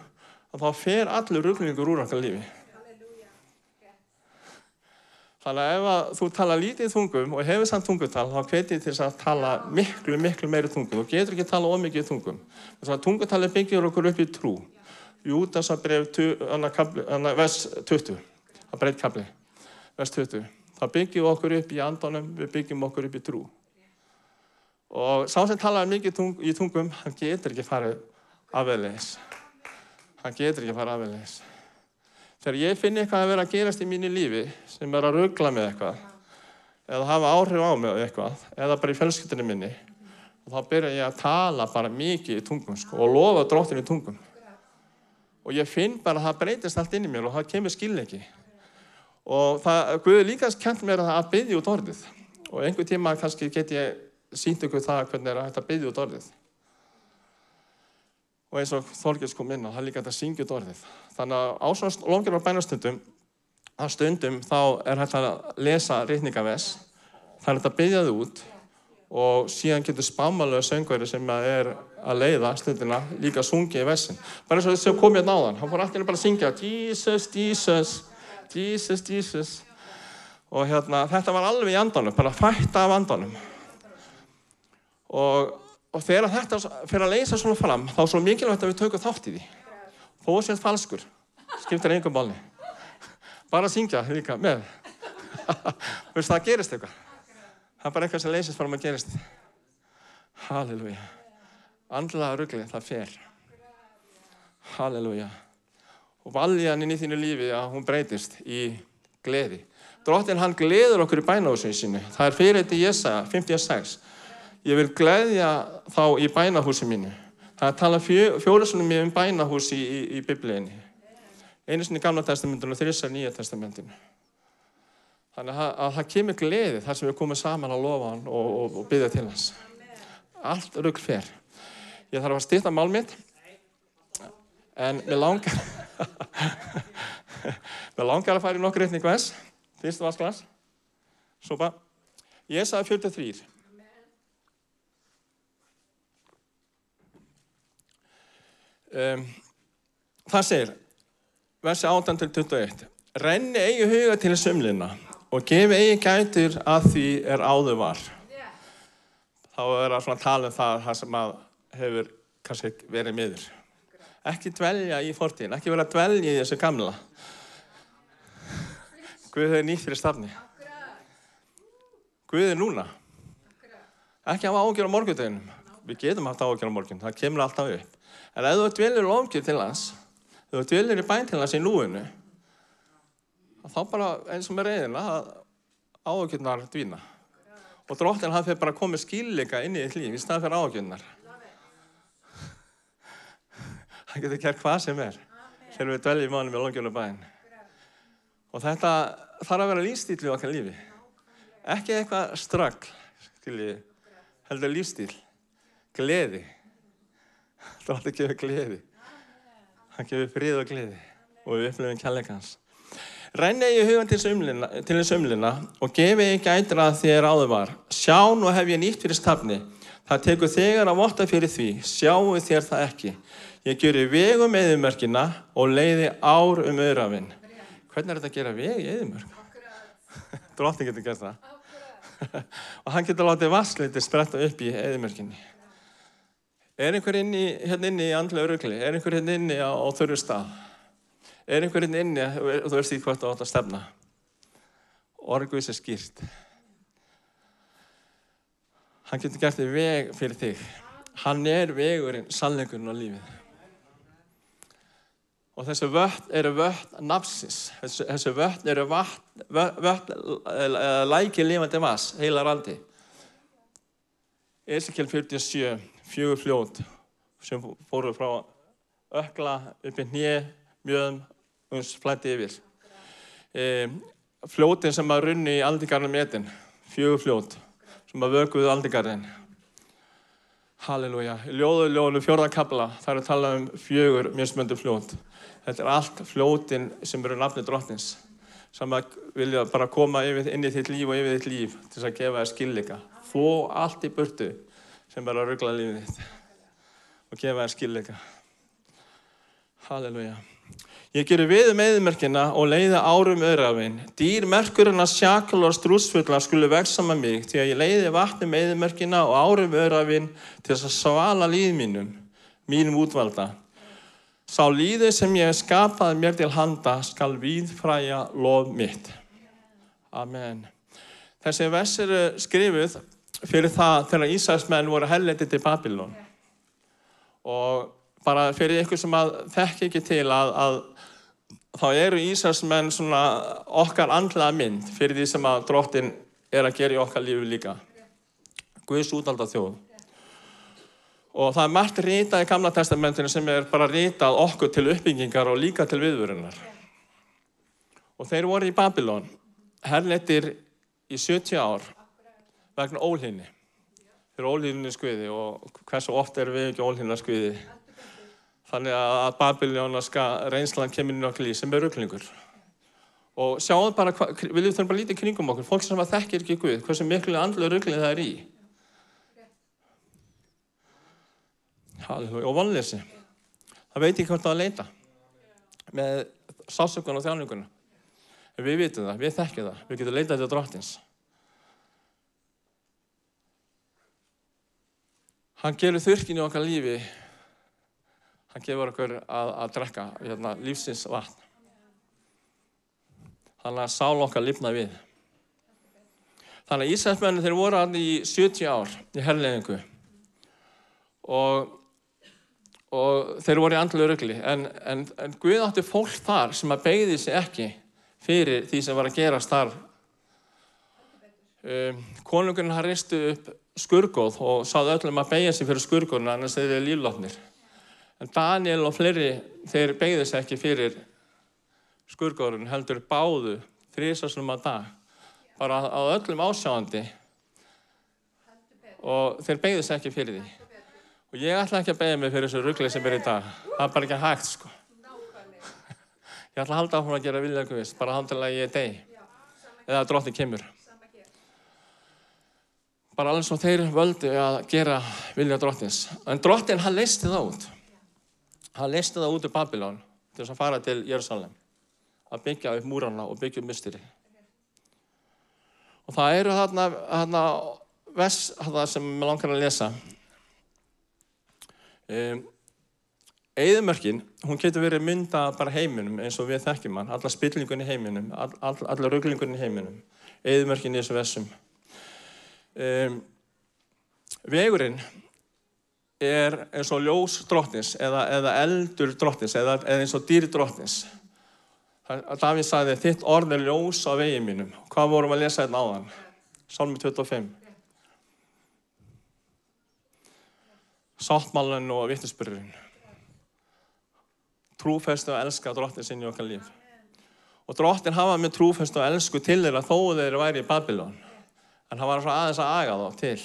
þá fer allur rugglingur úr okkar lífi. Þannig að ef að þú tala lítið tungum og hefur samt tungutal, þá hvetið til að tala miklu, miklu meiri tungum. Þú getur ekki að tala ómikið tungum. Þess að tungutali byggir okkur upp í trú. Júdas að bref vers 20, að breytt kapli, vers 20. Það byggjum okkur upp í andunum, við byggjum okkur upp í trú. Og sá sem talaði mikið tung, í tungum, hann getur ekki farið afveðleis. Hann getur ekki farið afveðleis. Þegar ég finn eitthvað að vera að gerast í mínu lífi sem er að ruggla með eitthvað eða hafa áhrif á mig eitthvað eða bara í fjölskyldinu minni og þá byrja ég að tala bara mikið í tungum sko, og lofa dróttinu í tungum. Og ég finn bara að það breytist allt inn í mér og það kemur skilniki. Og það, Guði líka kent mér að byggja út orðið. Og einhver tíma kannski get ég sínt ykkur það hvernig er að byggja út orðið. Og eins og Þorgils kom inn á, það er líka þetta syngjut orðið. Þannig að á svona longir á bænastundum, að stundum þá er hægt að lesa rítningaves, það er hægt að byggja þið út og síðan getur spámalega söngveri sem er að leiða stundina líka að sungja í vessin. Bara eins og þess að kom ég náðan, hann fór alltaf bara að syngja Jesus, Jesus, Jesus, Jesus og hérna þetta var alveg í andanum, bara fætta af andanum og, og þegar þetta fyrir að leysa svona fram þá er svo mikilvægt að við tökum þátt í því. Þó að séð falskur. Skiptir einhver bálni bara að syngja líka með. Veist það gerist eitthvað. Það er bara eitthvað sem leysist fram að gerist. Halleluja. Andlaða ruggli það fer. Halleluja. Og valjan inn í þínu lífi að hún breytist í gleði. Drottin hann gleður okkur í bænahúsinu sínu. Það er fyrir þetta í Jesa 56 ég vil gleðja þá í bænahúsi mínu. Það að tala fjö, fjórusunum mér um bænahús í, í, í biblíinni einu sinni í gamla testamentinu og þrissar nýja testamentinu. Þannig að, að það kemur gleði þar sem við komum saman að lofa hann og, og, og byggja til hans. Allt rugg fer. Ég þarf að styrta mál mitt en mér langar mér langar að fara í nokkur reytning vers fyrstu vasklas sopa. Ég sagði 43 um, það segir versi 18 til 21 renni eigi huga til sömlina og gefi eigi gætur að því er áður var. Þá er að tala um það, það sem hefur kannski verið miður. Ekki dvelja í fortíðin ekki vera að dvelja í þessu gamla. Guð hefur nýtt fyrir stafni. Guð er núna. Ekki hafa ágjör á morgundeginum. Við getum haft ágjör á morgun það kemur alltaf upp en ef þú dvelir ofgjör til hans ef þú dvelir í bæn til hans í núinu þá bara eins og með reyðina ágjörnar dvína. Og dróttin hann fyrir bara að koma skilleika inn í þitt líf í stað fyrir ágjörnar hann getur kert hvað sem er þegar við dveljum í mánum í longjörnu bæn. Og þetta þarf að vera lífstíl í okkar lífi. Ekki eitthvað stragl heldur lífstíl gleði það er alltaf að gefa gleði hann gefur frið og gleði og við upplifum kærleikans Renni ég hugan til umlina, til þess umlina og gefi ég gætir að þér áður var. Sjá nú hef ég nýtt fyrir stafni. Það tekur þegar að votta fyrir því. Sjáu þér það ekki. Ég gjöri vegum eðimörkina og leiði ár um öðrafinn. Hvernig er þetta að gera veg í eðimörk? Dróttin getur gert það. og hann getur látið vassleitir spretta upp í eðimörkinni. Er einhver inni, hérna inni í andlega örugli? Er einhver hérna inni á, á þörru stað? Er einhver hérna inni og þú veist því hvort þú átt að stefna? Orguðs er skýrt. Hann getur gert þig veg fyrir þig. Hann er vegurinn, sannleikurinn á lífið. Og þessu völd eru völd nafsins. Þessu, þessu völd eru völd læki lifandi vass, heila randi. Ezekiel 47, fjögur fljót sem fóru frá ökla upp í hnið, mjöðum uns flætti yfir. E, fljótin sem að runni í aldingarnum etin, fjögur fljót, sem að vökuðu aldingarnin. Halleluja. Ljóðu ljónu fjörða kabla, það er að tala um fjögur mjögsmöndu fljót. Þetta er allt fljótin sem eru nafni drottins, sem að vilja bara koma inn í þitt líf og yfir þitt líf til þess að gefa þér skilleika. Få allt í burtu sem að ruggla lífið þitt og gefa þér skilleika. Halleluja. Ég gerir við um eðmerkina og leiða árum öðrafinn. Dýr merkurinn að sjakal og strúsfullar skulle veksama mig því að ég leiði vatni með eðmerkina og árum öðrafinn til þess að svala líð mínum, mínum útvalda. Sá líði sem ég skapaði mér til handa skal víðfræja lof mitt. Amen. Þessi vers eru skrifuð fyrir það þegar Ísæsmenn voru helletið til Babilón. Og bara fyrir ykkur sem að þekk ekki til að, að þá eru Ísraelsmenn svona okkar andlega mynd fyrir því sem að drottin er að gera í okkar lífi líka. Guðs útalda þjóð. Og það er margt rítað í Gamla testamentinu sem er bara rítað okkur til uppbyggingar og líka til viðvörunar. Og þeir voru í Babilón, herletir í 70 ár vegna ólhinni. Þeir eru ólhinni skuði og hversu oft eru við ekki ólhinna skuði. Þannig að Babiljónaska reynslan kemur inn okkur líf sem er rugglingur. Og sjáum bara, við þurfum bara lítið kringum okkur, fólk sem að þekkir ekki Guð, hversu miklu andlu ruggling það er í. Og vonleysi. Það veit ekki hvort það að leita með sásökun og þjáninguna. En við vitum það, við þekkjum það, við getum leitað til drottins. Hann gerur þurkin í okkar lífi hann gefur okkur að, að drekka hérna, lífsins vatn. Þannig að sál okkar lifna við. Þannig að Íslandsmennin þeir voru hann í 70 ár í herrleðingu og, og þeir voru í andlu örugli en, en, en Guð átti fólk þar sem að beigði sig ekki fyrir því sem var að gerast þar. Um, konungurinn hann ristu upp skurgóð og sáði öllum að beigja sig fyrir skurgóðuna annars þeir eru líflotnir. En Daniel og fleiri, þeir beigðu sér ekki fyrir skurgórun, heldur báðu þrísaslum að dag, bara á öllum ásjáandi og þeir beigðu sér ekki fyrir því. Og ég ætla ekki að beigja mig fyrir þessu ruggli sem er í dag, það er bara ekki hægt sko. Ég ætla að halda áfram að gera vilja guðist, bara handilega ég er deg, eða dróttin kemur. Bara alveg svo þeir völdu að gera vilja dróttins. En dróttin hann leisti það út. Hann listi það út í Babylon til þess að fara til Jérúsalem að byggja upp múrana og byggja upp mysteri og það eru þarna, þarna vers þarna sem ég langar að lesa. Um, Eðimörkin hún getur verið mynda bara heiminum eins og við þekkjum hann alla spillingunni heiminum all, all, alla rugglingunni heiminum. Eðimörkin í þessu versum um, Vegurinn er eins og ljós drottins eða, eða eldur drottins eða, eða eins og dýr drottins. Davíð sagði þitt orð er ljós á vegið mínum. Hvað vorum að lesa hérna áðan? Salmi 25. Sáttmálun og vittisbyrjun. Trúfestu og elska drottin sinni í okkar líf. Og drottin hafa með trúfestu og elsku til þeirra þó þeir væri í Babylon. En hann var aðeins að aga þá til.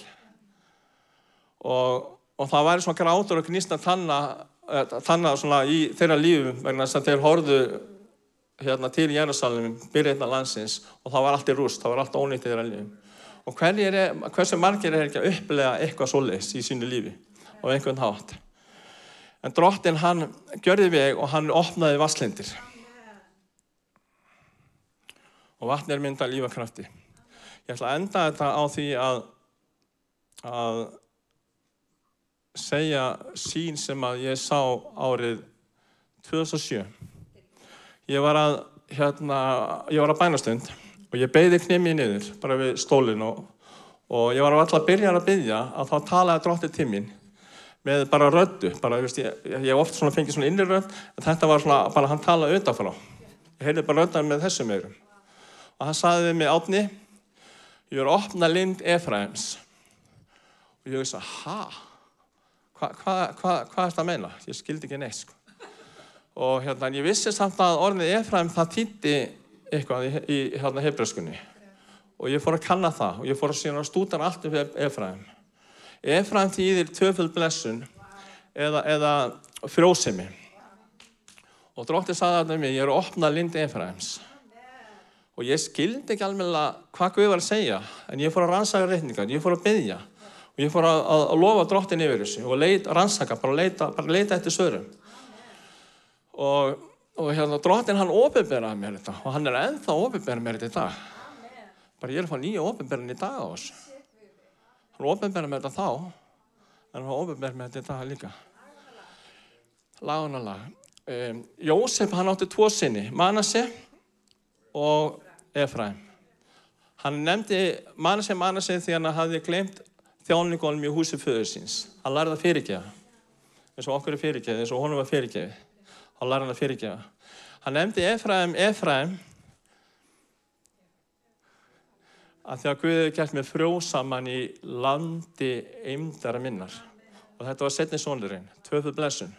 Og og það væri svona grátur og knýst að tanna, tanna svona í þeirra lífum vegna þess að þeir horfðu hérna til Jérúsalem, byrja hérna landsins og það var allt í rúst, það var allt ónýttið þeirra lífum. Og hverjir er, hversu margir er ekki að upplega eitthvað svoleiðs í sínu lífi og einhvern hátt. En drottin hann gjörði veg og hann opnaði vasslindir. Og vatn er mynda lífakrafti. Ég ætla að enda þetta á því að, að segja sín sem að ég sá árið 2007. Ég var að, hérna, ég var að bænastund og ég beigði knemi niður bara við stólinn og, og ég var alltaf að byrja að byggja að þá talaði dróttið mín með bara röddu, bara, ég, ég hef oft svona fengið svona innri rödd en þetta var svona, bara hann talaði auðvitað frá ég heyrði bara röddan með þessum öðrum og hann saði við mig átni ég er að opna lind Efraims. Og ég veist að ha? Hvað hva, hva, hva er þetta að meina? Ég skildi ekki neitt sko. og hérna ég vissi samt að orðið Efraim það týtti eitthvað í, í hérna hefbröskunni og ég fór að kanna það og ég fór að síðan að stúta allt upp Efraim. Efraim þýðir töföld blessun eða, eða frjósemi. Og dróttið saði að mér ég er að opna lindi Efraims og ég skildi ekki alveg hvað Guð var að segja en ég fór að rannsaka reikningar, ég fór að byggja og ég fór að, að, að lofa dróttin yfir þessu og leit, rannsaka, bara leita, bara leita eftir sörum og og hérna drottin hann ofinberaði mér þetta og hann er ennþá ofinberaði mér þetta í dag. Bara ég er að fá nýja ofinberaðin í dag á þessu. Hann ofinberaði mér þetta þá en hann ofinberaði mér þetta í dag líka. Lagunalag um, Jósef hann átti tvo sinni Manase og Efraim hann nefndi Manase Manase því hann hafði glemt þjóningólum í húsi föður síns hann lærði að fyrirgefa eins og okkur er fyrirgefið eins og honum var fyrirgefið þá læra hann að fyrirgefa. Hann nefndi Efraim, Efraim, að því að Guði hefði gert með frjósaman í landi eimdara minnar. Og þetta var setni sónurinn, tvöfuð blessun.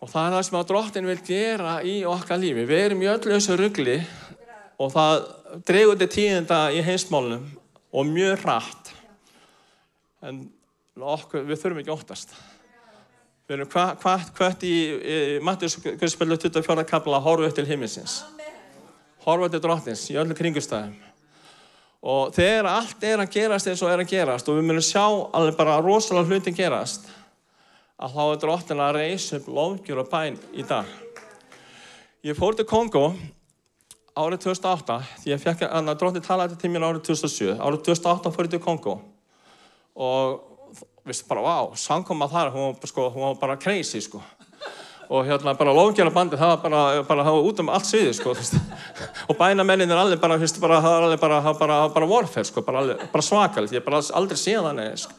Og það er það sem að drottin vil gera í okkar lífi. Við erum í öllu þessu ruggli og það dregur til tíðenda í heimsmálunum og mjög rætt. En okkur, við þurfum ekki óttast. Við erum hvað hva, hva, í, í Mattius Guðspillu 24. kapla upp til himminsins. Horfa til drottins í öllu kringustæðum. Og þegar allt er að gerast eins og er að gerast og við munum sjá alveg bara rosalega hluti gerast að þá er drottin að reysa upp lofgjur og bæn í dag. Ég fór til Kongo árið 2008 því ég fekk að drottin talaði til mér árið 2007. Árið 2008 fór ég til Kongo og vissi bara, vá, sangkoma þar, hún var, sko, hún var bara crazy, sko. Og hérna bara lofgjara bandi, það var bara, bara, það var út um allt sviði, sko, þú veist. Og bænamennin er allir bara, þú veist, það var allir bara, bara, bara warfare, sko, bara, bara svakalt. Ég bara aldrei séð þannig, sko.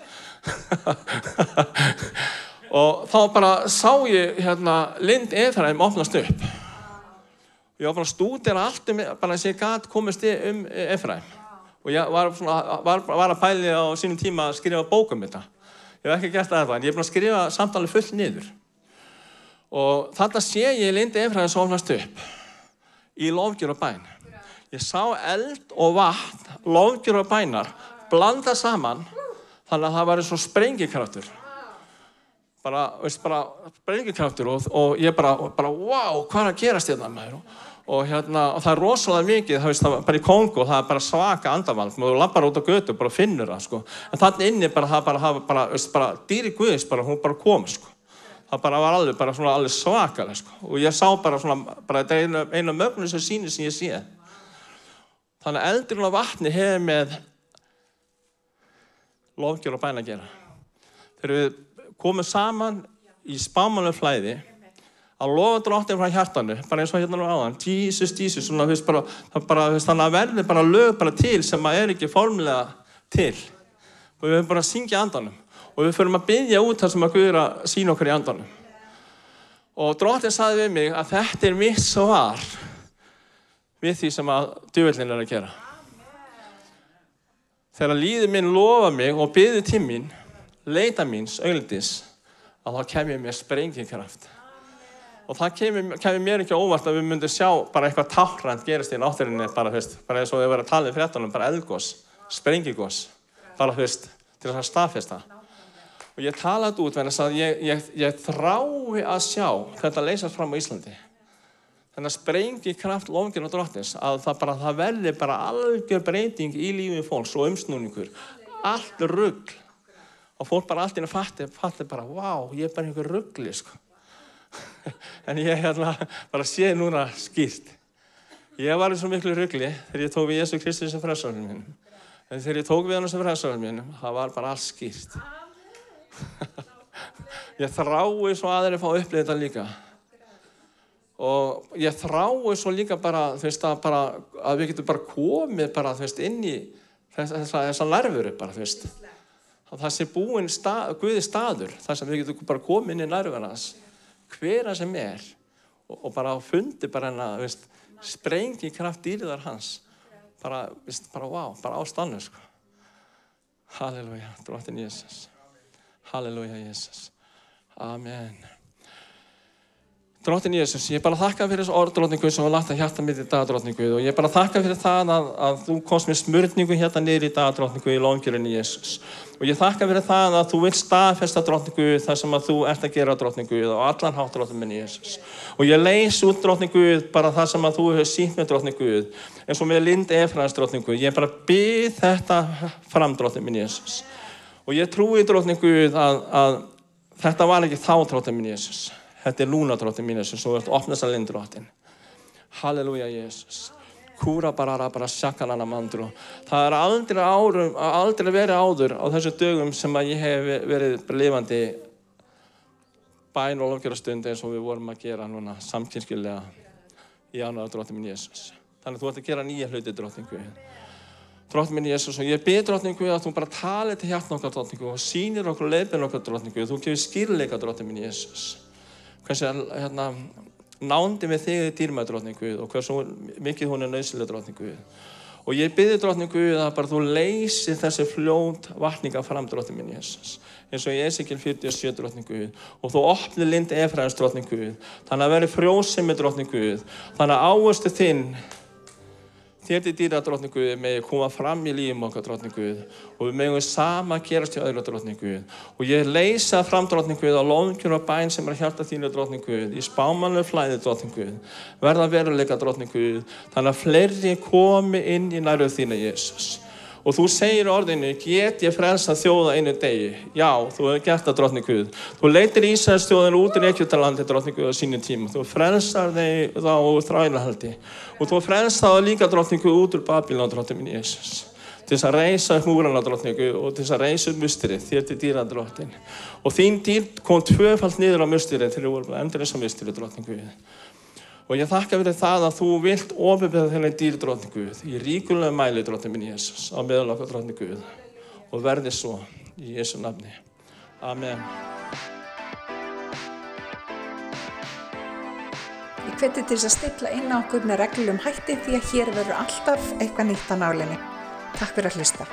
Og þá bara sá ég, hérna, Lind Eðræm opnast upp. Ég var bara að stúdira allt um, bara að ég gæti komist um Efræm. Og ég var, svona, var, var að pæli á sínum tíma að skrifa bókum þetta. Ég hef ekki gert það þetta, en ég er búin að skrifa samtalið fullt niður. Og þarna sé ég Lindi Efræðins ofnast upp í lofgjur og bæn. Ég sá eld og vatn, lofgjur og bænar, blanda saman, þannig að það var eins og sprengikraftur. Bara, veist, bara sprengikraftur og, og ég bara, bara, wow, hvað er að gerast hérna með þér? og, hérna, og það er rosalega mikið, það veist, það bara í Kongo, það er bara svaka andavald, þú lappar út á götu og bara finnur það, sko. En þannig inni bara, það bara, það bara, veist, bara, dýri Guðis bara, hún bara kom, sko. Það bara var alveg, bara svona alveg svakalega, sko. Og ég sá bara svona, bara þetta er einu, einu mögnu sem sýnir sem ég sé. Þannig að eldurinn á vatni hefur með lofgjör og bæn að gera. Þegar við komum saman í spámanlega flæði, að lofa drottin frá hjartanu, bara eins og hérna á aðan, Jesus, Jesus, svona, veist, bara, bara, þannig að verði bara lög bara til sem að er ekki formulega til. Og við höfum bara að syngja andanum og við förum að byggja út þar sem að Guður að sína okkur í andanum. Og drottin saði við mig að þetta er mitt svar við því sem að djúvillin er að gera. Þegar líður minn lofa mig og byggði mín, leita míns, auglindis, að þá kem ég með sprengikraft. Og það kemur, kemur mér ekki óvart að við myndum sjá bara eitthvað táhrand gerist í náttúrinni bara, veist, bara eins og við verðum að tala í fréttunum, bara eldgós, sprengigós, bara þú veist, til þess að staðfesta. Og ég talaði út vegna að ég, ég, ég þrái að sjá þetta leysast fram á Íslandi. þennan sprengi kraft lofgjörn og drottins að það bara, það verði bara algjör breyting í lífið fólks og umsnúningur. Allt rugg. Og fólk bara allt inn að fatti, fatti bara, vá, ég er bara einhver ruggli, sko. en ég hérna bara sé núna skýrt. Ég var í svo miklu ruggli þegar ég tók við Jésu Kristi sem frelsarinn minn. En þegar ég tók við hann sem frelsarinn minn, það var bara allt skýrt. ég þrái svo aðeins að fá að upplifa þetta líka. Og ég þrái svo líka bara, þú veist, að, bara, að við getum bara komið bara, þú veist, inn í þessa, þessa nærvöru bara, þú veist. Að það sé búinn stað, Guði staður, þar sem við getum bara komið inn í nærvörans, hvera sem er, og, og bara fundi bara henn að, þú veist, sprengi kraft dýriðar hans. Bara, veist, bara, wow, bara á stannu, sko. Halleluja, drottin Jésús. Halleluja, Jésús. Amen. Drottin Jésús, ég er bara að þakka fyrir þessu orð, drotningu, sem var lagt að hjarta mitt í dag, drotningu, og ég er bara að þakka fyrir það að, að þú komst með smörningu hérna niður í dag, drotningu, í lóngjörunni Jésús. Og ég þakka fyrir það að þú vilt staðfesta, drotningu, það sem að þú ert að gera, drotningu, og allan hátt, drotningu, Jésús. Og ég leys út, drotningu, bara það sem að þú hefur sínt með, drotningu, eins og með Lind Efraðs, drotningu. Ég bara byrð þetta fram, drotningu, Jésús. Og ég trúi, drotningu, að, að þetta var ekki þá, drotningu, Jésús. Þetta er lúnadróttin mín sem svo ert opnast að lindróttin. Halleluja, Jésús. Kúra bara bara sjakkanana mandru. Það er aldrei, árum, aldrei verið áður á þessu dögum sem að ég hef verið lifandi bæn og lofgjörastund eins og við vorum að gera núna samkynskilega í ánæða dróttin minn Jésús. Þannig að þú ert að gera nýja hluti dróttingu. Dróttin minn Jésús og ég byrð dróttingu að þú bara tali til hjartna okkar dróttingu og sýnir okkur og leifir okkur dróttingu. Þú gefur skýrleika dróttin minn Jésús hversu hérna, nándi með þig í dýrmæð drotning Guð og hversu mikið hún er nöðsilega drotning Guð og ég byrði drotning Guð að bara þú leysi þessi fljónt vatninga fram drotning minn Jésús eins og Ezekiel 47 drotning Guð. Og þú opni lind efraðins drotning Guð. Þannig að veri frjósið með drotning Guð. Þannig að áherslu þinn þér til dýra drotningu með koma fram í lífum okkar drotningu og við meðum sama gerast í öðru drotningu og ég leysa fram drotningu á lóðkjör og bæn sem er að hjálta þínu drotningu í spámanlu flæði drotningu verða veruleika drotningu þannig að fleiri komi inn í næröð þína Jésús og þú segir orðinu, get ég frelsa þjóða einu degi? Já, þú hefur gert það drotni Guð. Þú leitir Ísæðs þjóðin út í Reykjavítalandi drotni Guð á sínu tíma. Þú frelsar þeir þá úr þrælahaldi. Og þú frelsar það líka drotni Guð út úr Babilón drotni minn Jésús til þess að reysa Guð og til þess að reysa mustrið þér til dýra drottin og þín dýr kom tvöfald niður á mustrið þegar þú voru endur þess að mustrið drotni Guð Og ég þakka fyrir það að þú vilt ofibæða þennan dýr drotni Guð í ríkulega mæli drotni minn Jésús á meðal okkar drotni Guð og verði svo í Jésu nafni. Amen. Ég hveti til þess að stilla inn á okkur með reglum hætti því að hér verður alltaf eitthvað nýtt á nálinni. Takk fyrir að hlusta.